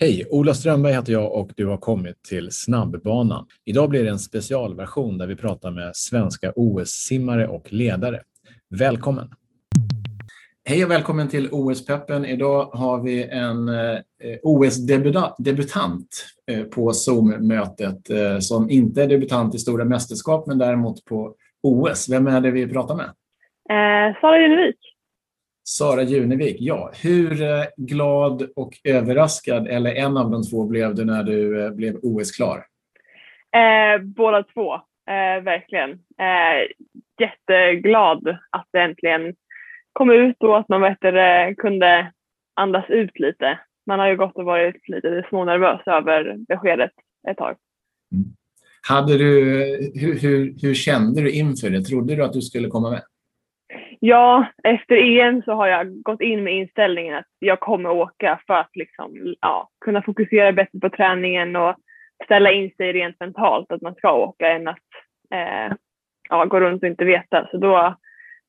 Hej! Ola Strömberg heter jag och du har kommit till Snabbbanan. Idag blir det en specialversion där vi pratar med svenska OS-simmare och ledare. Välkommen! Hej och välkommen till OS-peppen. Idag har vi en eh, OS-debutant eh, på Zoom-mötet eh, som inte är debutant i stora mästerskap men däremot på OS. Vem är det vi pratar med? Eh, Sara Junevik. Sara Junevik, ja. Hur eh, glad och överraskad, eller en av de två, blev du när du eh, blev OS-klar? Eh, båda två, eh, verkligen. Eh, jätteglad att det äntligen kom ut och att man vet, kunde andas ut lite. Man har ju gått och varit lite smånervös över beskedet ett tag. Mm. Hade du, hur, hur, hur kände du inför det? Trodde du att du skulle komma med? Ja, efter EM så har jag gått in med inställningen att jag kommer åka för att liksom, ja, kunna fokusera bättre på träningen och ställa in sig rent mentalt att man ska åka än att eh, ja, gå runt och inte veta. Så då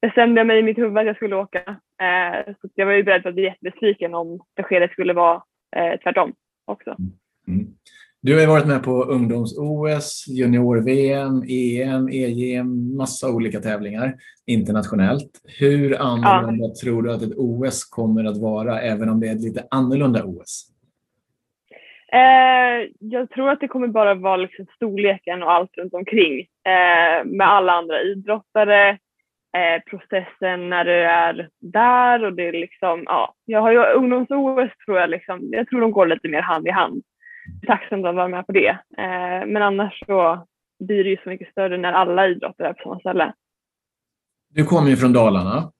bestämde jag mig i mitt huvud att jag skulle åka. Eh, så jag var ju beredd på att bli jättebesviken om beskedet skulle vara eh, tvärtom också. Mm. mm. Du har ju varit med på ungdoms-OS, junior-VM, EM, EGM, massa olika tävlingar internationellt. Hur annorlunda ja. tror du att ett OS kommer att vara, även om det är ett lite annorlunda OS? Eh, jag tror att det kommer bara vara liksom storleken och allt runt omkring eh, med alla andra idrottare, eh, processen när du är där och det är liksom, ja, jag har ju ungdoms-OS tror jag liksom, jag tror de går lite mer hand i hand tacksam att vara med på det. Eh, men annars så blir det ju så mycket större när alla idrotter är på samma ställe. Du kommer ju från Dalarna.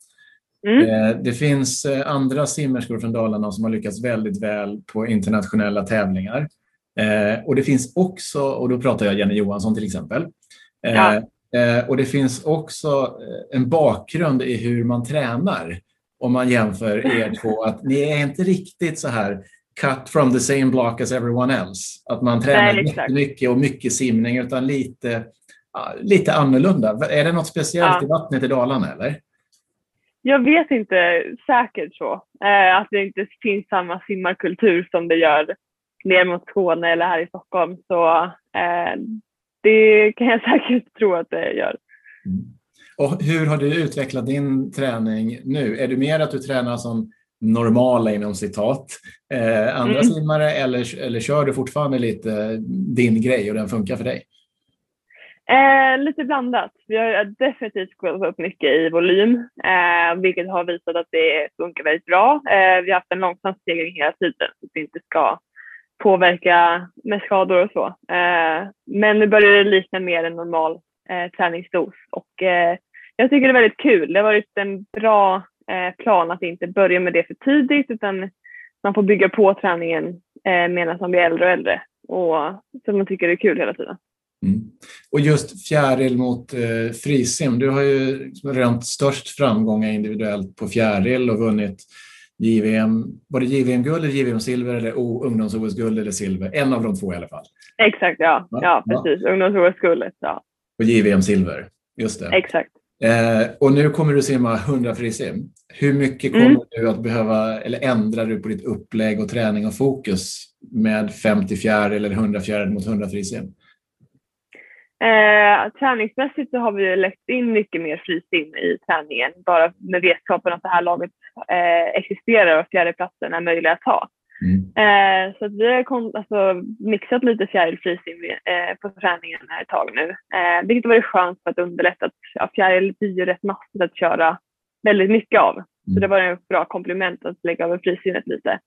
Mm. Eh, det finns eh, andra simmerskor från Dalarna som har lyckats väldigt väl på internationella tävlingar. Och det finns också, och då pratar jag Jenny Johansson till exempel, ja. och det finns också en bakgrund i hur man tränar om man jämför er två. Att ni är inte riktigt så här cut from the same block as everyone else. Att man tränar Nej, jättemycket och mycket simning utan lite, lite annorlunda. Är det något speciellt ja. i vattnet i Dalarna eller? Jag vet inte säkert så. Eh, att det inte finns samma simmarkultur som det gör ner mot Skåne eller här i Stockholm. Så eh, det kan jag säkert tro att det gör. Mm. Och hur har du utvecklat din träning nu? Är du mer att du tränar som normala inom citat eh, andra mm. simmare eller, eller kör du fortfarande lite din grej och den funkar för dig? Eh, lite blandat. Vi har definitivt gått upp mycket i volym, eh, vilket har visat att det funkar väldigt bra. Eh, vi har haft en långsam stegring hela tiden så att det inte ska påverka med skador och så. Eh, men nu börjar det likna mer en normal eh, träningsdos och eh, jag tycker det är väldigt kul. Det har varit en bra Eh, plan att inte börja med det för tidigt utan man får bygga på träningen eh, medan man blir äldre och äldre. Och, så man tycker det är kul hela tiden. Mm. Och just fjäril mot eh, frisim. Du har ju rönt störst framgångar individuellt på fjäril och vunnit JVM, var det JVM-guld eller JVM-silver eller ungdoms-OS-guld eller silver? En av de två i alla fall. Exakt, ja. Ja, ja precis. Ja. Ungdoms-OS-guldet, ja. Och JVM-silver, just det. Exakt. Eh, och nu kommer du simma 100 frisim. Hur mycket kommer mm. du att behöva, eller ändrar du på ditt upplägg och träning och fokus med 50 fjäril eller 100 fjäril mot 100 frisim? Eh, träningsmässigt så har vi lagt in mycket mer frisim i träningen, bara med vetskapen att det här laget eh, existerar och fjärdeplatsen är möjlig att ta. Mm. Eh, så vi har alltså, mixat lite fjärilfrisim eh, på träningen här ett tag nu, eh, vilket har varit skönt för att underlätta. Att, ja, fjäril blir ju rätt massigt att köra väldigt mycket av. Så mm. det var en bra komplement att lägga över frisimmet lite.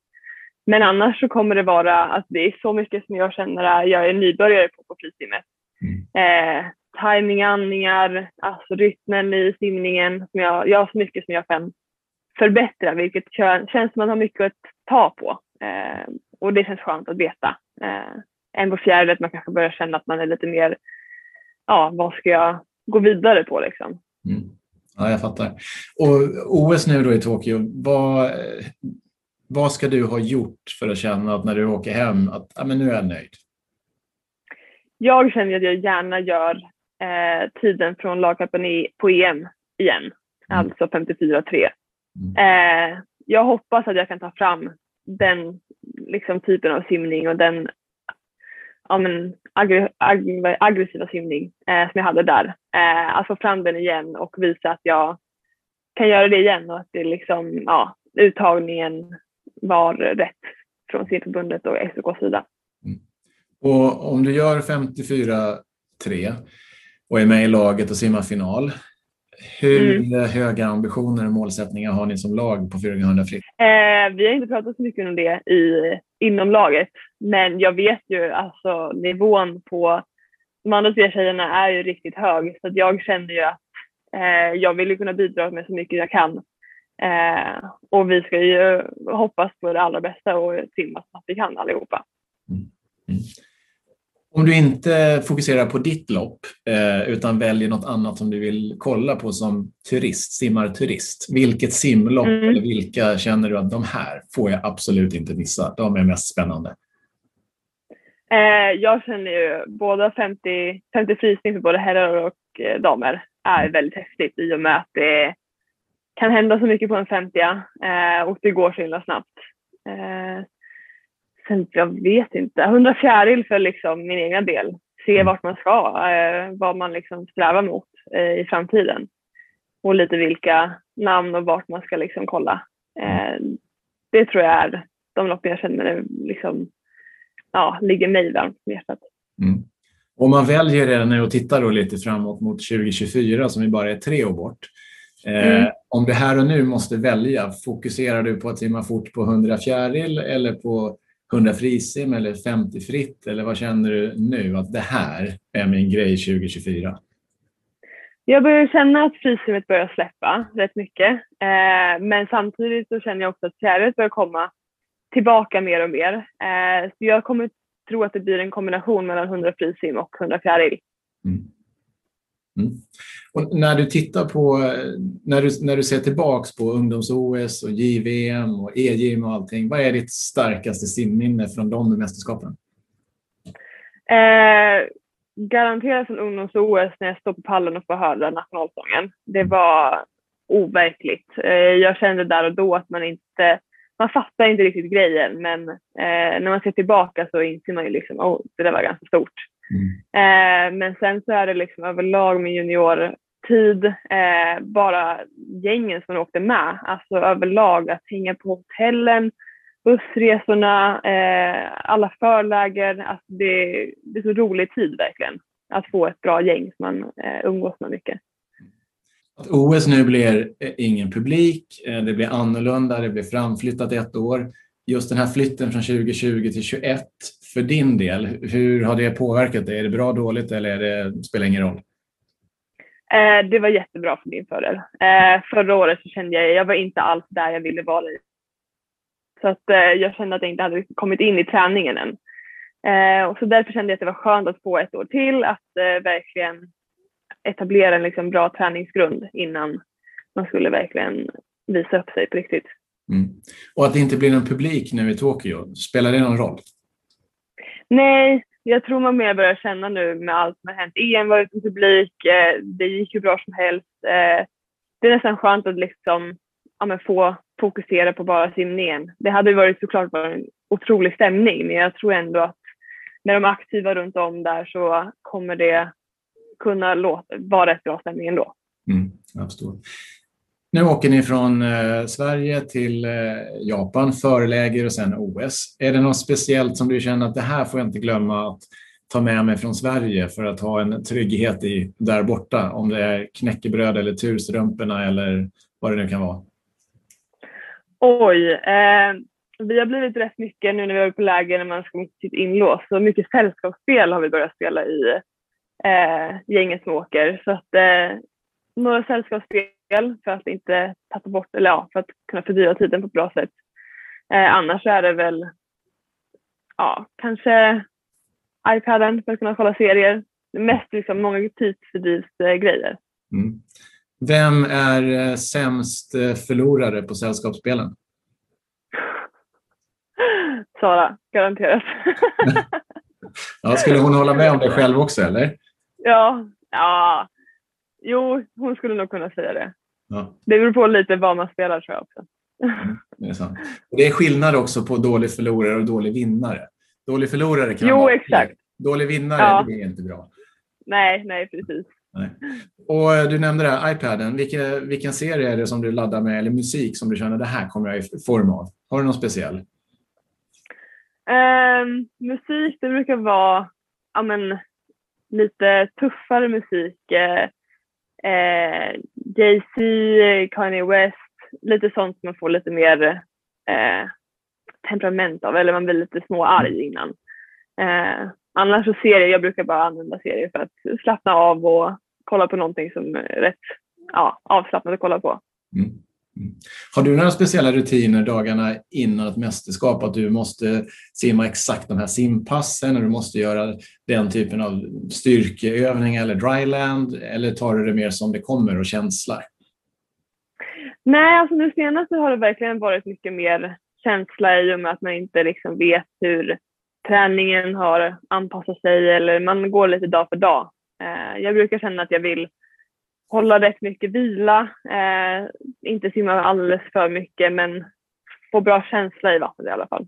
Men annars så kommer det vara, att det är så mycket som jag känner att jag är nybörjare på på frisimmet. Mm. Eh, timing, andningar, alltså rytmen i simningen. Som jag, jag har så mycket som jag kan förbättra, vilket känns som att man har mycket att ta på. Eh, och det känns skönt att veta. Eh, än på fjärde, att man kanske börjar känna att man är lite mer, ja, vad ska jag gå vidare på liksom. Mm. Ja, jag fattar. Och OS nu då i Tokyo, vad, vad ska du ha gjort för att känna att när du åker hem att ja, men nu är jag nöjd? Jag känner att jag gärna gör eh, tiden från lagcupen på EM igen, mm. alltså 54-3. Mm. Eh, jag hoppas att jag kan ta fram den liksom, typen av simning och den ja, men, aggr aggr aggressiva simning eh, som jag hade där. Eh, att få fram den igen och visa att jag kan göra det igen och att det liksom, ja, uttagningen var rätt från simförbundet och SOKs sida. Mm. Och om du gör 54-3 och är med i laget och simmar final, hur mm. höga ambitioner och målsättningar har ni som lag på 400 fritt? Eh, vi har inte pratat så mycket om det i, inom laget, men jag vet ju alltså nivån på de andra tre tjejerna är ju riktigt hög så jag kände ju att eh, jag vill ju kunna bidra med så mycket jag kan. Eh, och vi ska ju hoppas på det allra bästa och simma så att vi kan allihopa. Mm. Mm. Om du inte fokuserar på ditt lopp eh, utan väljer något annat som du vill kolla på som turist, simmarturist. Vilket simlopp mm. eller vilka känner du att de här får jag absolut inte missa? De är mest spännande. Eh, jag känner ju båda 50, 50 frisim för både herrar och eh, damer är mm. väldigt häftigt i och med att det kan hända så mycket på en 50 och det går så himla snabbt. Sen, jag vet inte, 100 fjäril för liksom min egen del. Se mm. vart man ska, eh, vad man liksom strävar mot eh, i framtiden. Och lite vilka namn och vart man ska liksom kolla. Eh, det tror jag är de lopp jag känner liksom, ja, ligger mig varmt om hjärtat. Mm. Om man väljer redan nu och tittar då lite framåt mot 2024 som ju bara är tre år bort. Eh, mm. Om du här och nu måste välja, fokuserar du på att simma fort på 100 fjäril eller på 100 frisim eller 50 fritt? Eller vad känner du nu att det här är min grej 2024? Jag börjar känna att frisimmet börjar släppa rätt mycket. Eh, men samtidigt så känner jag också att fjärilet börjar komma tillbaka mer och mer. Eh, så jag kommer tro att det blir en kombination mellan 100 frisim och 100 fjäril. Mm. Mm. Och när du tittar på, när du, när du ser tillbaks på ungdoms-OS och JVM och EJM och allting, vad är ditt starkaste simminne från de mästerskapen? Eh, garanterat från ungdoms-OS när jag står på pallen och får höra nationalsången. Det var overkligt. Eh, jag kände där och då att man inte, man fattar inte riktigt grejen men eh, när man ser tillbaka så inser man ju liksom, oh, det där var ganska stort. Mm. Eh, men sen så är det liksom överlag med juniortid, eh, bara gängen som åkte med. Alltså överlag att hänga på hotellen, bussresorna, eh, alla förläger. Alltså det, det är så rolig tid verkligen. Att få ett bra gäng som man eh, umgås med mycket. Att OS nu blir ingen publik, det blir annorlunda, det blir framflyttat ett år. Just den här flytten från 2020 till 2021 för din del, hur har det påverkat dig? Är det bra, dåligt eller är det, spelar ingen roll? Eh, det var jättebra för min fördel. Eh, förra året så kände jag, jag var inte alls där jag ville vara i. Så att eh, jag kände att jag inte hade kommit in i träningen än. Eh, och så därför kände jag att det var skönt att få ett år till, att eh, verkligen etablera en liksom, bra träningsgrund innan man skulle verkligen visa upp sig på riktigt. Mm. Och att det inte blir någon publik nu i Tokyo, spelar det någon roll? Nej, jag tror man mer börjar känna nu med allt som har hänt. EM var utan publik, eh, det gick ju bra som helst. Eh, det är nästan skönt att liksom, ja, få fokusera på bara simningen. Det hade varit såklart varit en otrolig stämning, men jag tror ändå att med de aktiva runt om där så kommer det kunna låta, vara ett bra stämning ändå. Mm, jag förstår. Nu åker ni från eh, Sverige till eh, Japan, förläger och sen OS. Är det något speciellt som du känner att det här får jag inte glömma att ta med mig från Sverige för att ha en trygghet i där borta? Om det är knäckebröd eller turstrumporna eller vad det nu kan vara. Oj, eh, vi har blivit rätt mycket nu när vi är på läger när man ska mot sitt inlås. Så mycket sällskapsspel har vi börjat spela i eh, gänget som åker. Så att, eh, några sällskapsspel för att inte tappa bort, eller ja, för att kunna fördyra tiden på ett bra sätt. Eh, annars är det väl, ja, kanske iPaden för att kunna kolla serier. Mest liksom många tidsfördrivsgrejer. Mm. Vem är eh, sämst eh, förlorare på sällskapsspelen? Sara, garanterat. ja, skulle hon hålla med om det själv också eller? Ja, ja, jo, hon skulle nog kunna säga det. Ja. Det beror på lite vad man spelar tror jag också. Mm, det, är sant. Det är skillnad också på dålig förlorare och dålig vinnare. Dålig förlorare kan jo, vara exakt. Dålig vinnare, ja. det är inte bra. Nej, nej precis. Nej. Och eh, du nämnde det här, iPaden. Vilken, vilken serie är det som du laddar med eller musik som du känner det här kommer jag i form av? Har du någon speciell? Um, musik, det brukar vara ja, men, lite tuffare musik. Uh, Jay-Z, Kanye West, lite sånt som man får lite mer uh, temperament av, eller man blir lite småarg innan. Uh, annars så serier, jag brukar bara använda serier för att slappna av och kolla på någonting som är rätt ja, avslappnat att kolla på. Mm. Har du några speciella rutiner dagarna innan ett mästerskap? Att du måste simma exakt de här simpassen, och du måste göra den typen av styrkeövning eller dryland? Eller tar du det mer som det kommer och känsla? Nej, alltså nu senast har det verkligen varit mycket mer känsla i och med att man inte liksom vet hur träningen har anpassat sig eller man går lite dag för dag. Eh, jag brukar känna att jag vill hålla rätt mycket vila, eh, inte simma alldeles för mycket men få bra känsla i vattnet i alla fall.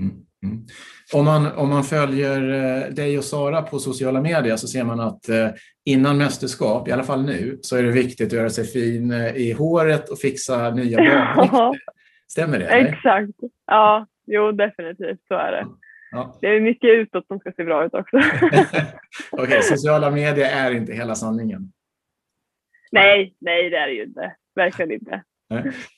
Mm, mm. Om, man, om man följer eh, dig och Sara på sociala medier så ser man att eh, innan mästerskap, i alla fall nu, så är det viktigt att göra sig fin eh, i håret och fixa nya badvikter. Stämmer det? Eller? Exakt. Ja, jo definitivt så är det. Ja. Det är mycket utåt som ska se bra ut också. Okej, okay, sociala medier är inte hela sanningen. Nej, nej det är det ju inte. Verkligen inte.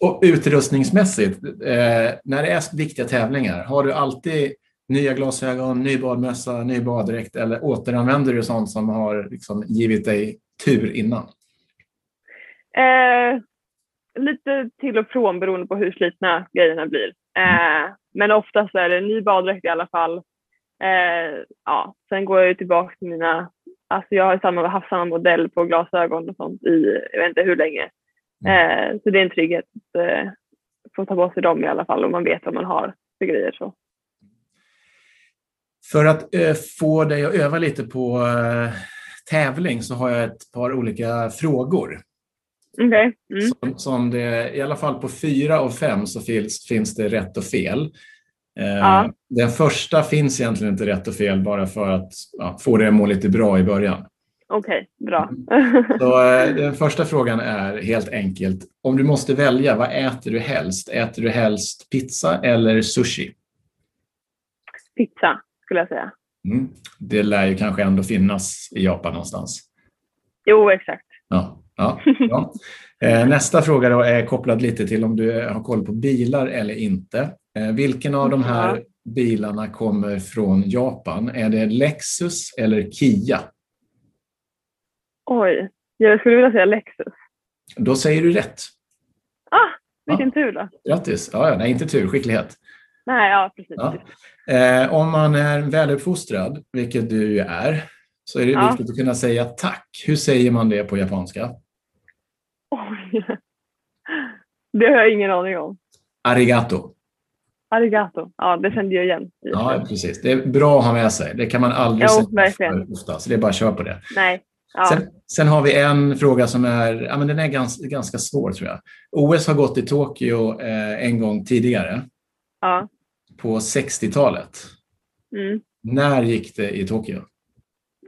Och utrustningsmässigt, eh, när det är viktiga tävlingar, har du alltid nya glasögon, ny badmössa, ny baddräkt eller återanvänder du sånt som har liksom givit dig tur innan? Eh, lite till och från beroende på hur slitna grejerna blir. Eh, men oftast är det ny baddräkt i alla fall. Eh, ja, sen går jag tillbaka till mina Alltså jag har samma, haft samma modell på glasögon och sånt i jag vet inte hur länge. Mm. Eh, så det är en trygghet att eh, få ta på sig dem i alla fall om man vet vad man har för grejer. Så. För att eh, få dig att öva lite på eh, tävling så har jag ett par olika frågor. Okay. Mm. Som, som, det, I alla fall på fyra av fem så finns, finns det rätt och fel. Eh, ja. Den första finns egentligen inte rätt och fel bara för att ja, få det att må lite bra i början. Okej, okay, bra. Så, eh, den första frågan är helt enkelt, om du måste välja, vad äter du helst? Äter du helst pizza eller sushi? Pizza, skulle jag säga. Mm. Det lär ju kanske ändå finnas i Japan någonstans. Jo, exakt. Ja, ja, ja. Eh, nästa fråga är kopplad lite till om du har koll på bilar eller inte. Eh, vilken av de här bilarna kommer från Japan? Är det Lexus eller Kia? Oj, jag skulle vilja säga Lexus. Då säger du rätt. Ah, vilken ja. tur då. Grattis. Ja, ja, nej, inte tur, skicklighet. Nej, ja, precis. Ja. Eh, om man är väluppfostrad, vilket du ju är, så är det ja. viktigt att kunna säga tack. Hur säger man det på japanska? Oj. Det har jag ingen aning om. Arigato. Arigato. Ja, det kände jag igen. Ja, precis. Det är bra att ha med sig. Det kan man aldrig jo, säga ofta, så det är bara att köra på det. Nej. Ja. Sen, sen, har vi en fråga som är, ja, men den är ganska, ganska svår tror jag. OS har gått i Tokyo eh, en gång tidigare. Ja. På 60-talet. Mm. När gick det i Tokyo?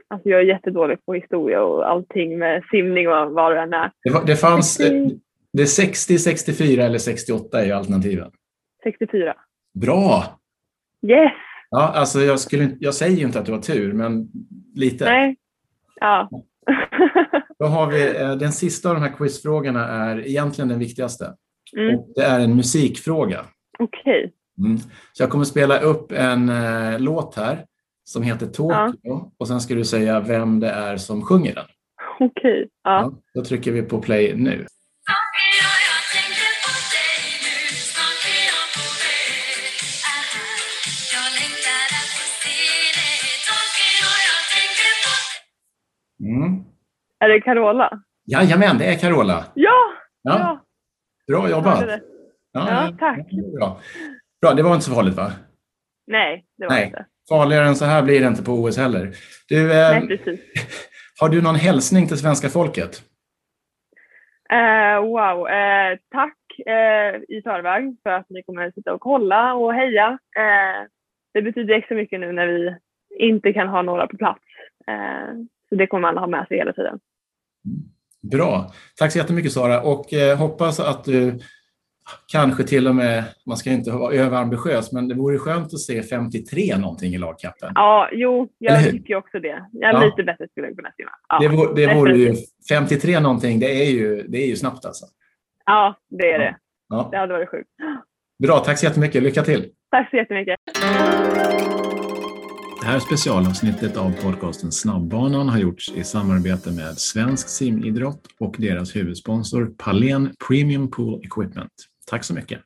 Alltså jag är jättedålig på historia och allting med simning och vad det än är. Det, det fanns, 60... det är 60, 64 eller 68 i alternativen. 64. Bra! Yes! Ja, alltså jag, skulle, jag säger ju inte att du har tur, men lite. Nej. Ja. Då har vi, eh, den sista av de här quizfrågorna är egentligen den viktigaste. Mm. Och det är en musikfråga. Okej. Okay. Mm. Så jag kommer spela upp en eh, låt här som heter Tokyo ja. och sen ska du säga vem det är som sjunger den. Okej. Okay. Ja. ja. Då trycker vi på play nu. Mm. Är det Carola? Jajamän, det är Carola. Ja! ja. ja. Bra jobbat. Ja, ja, tack. Bra. bra, det var inte så farligt va? Nej, det var Nej. inte. Farligare än så här blir det inte på OS heller. Du, eh, Nej, precis. Har du någon hälsning till svenska folket? Uh, wow, uh, tack eh, i förväg för att ni kommer att sitta och kolla och heja. Det betyder extra mycket nu när vi inte kan ha några på plats. Så det kommer alla ha med sig hela tiden. Bra. Tack så jättemycket Sara och eh, hoppas att du kanske till och med, man ska inte vara överambitiös, men det vore skönt att se 53 någonting i lagkappen. Ja, jo, jag tycker också det. Jag ja. Lite bättre skulle jag kunna skriva. Ja, det vore, det vore ju, 53 någonting, det är ju, det är ju snabbt alltså. Ja, det är det. Ja. Det hade varit sjukt. Bra, tack så jättemycket. Lycka till. Tack så jättemycket. Det här specialavsnittet av podcasten Snabbbanan har gjorts i samarbete med Svensk simidrott och deras huvudsponsor Palen Premium Pool Equipment. Tack så mycket.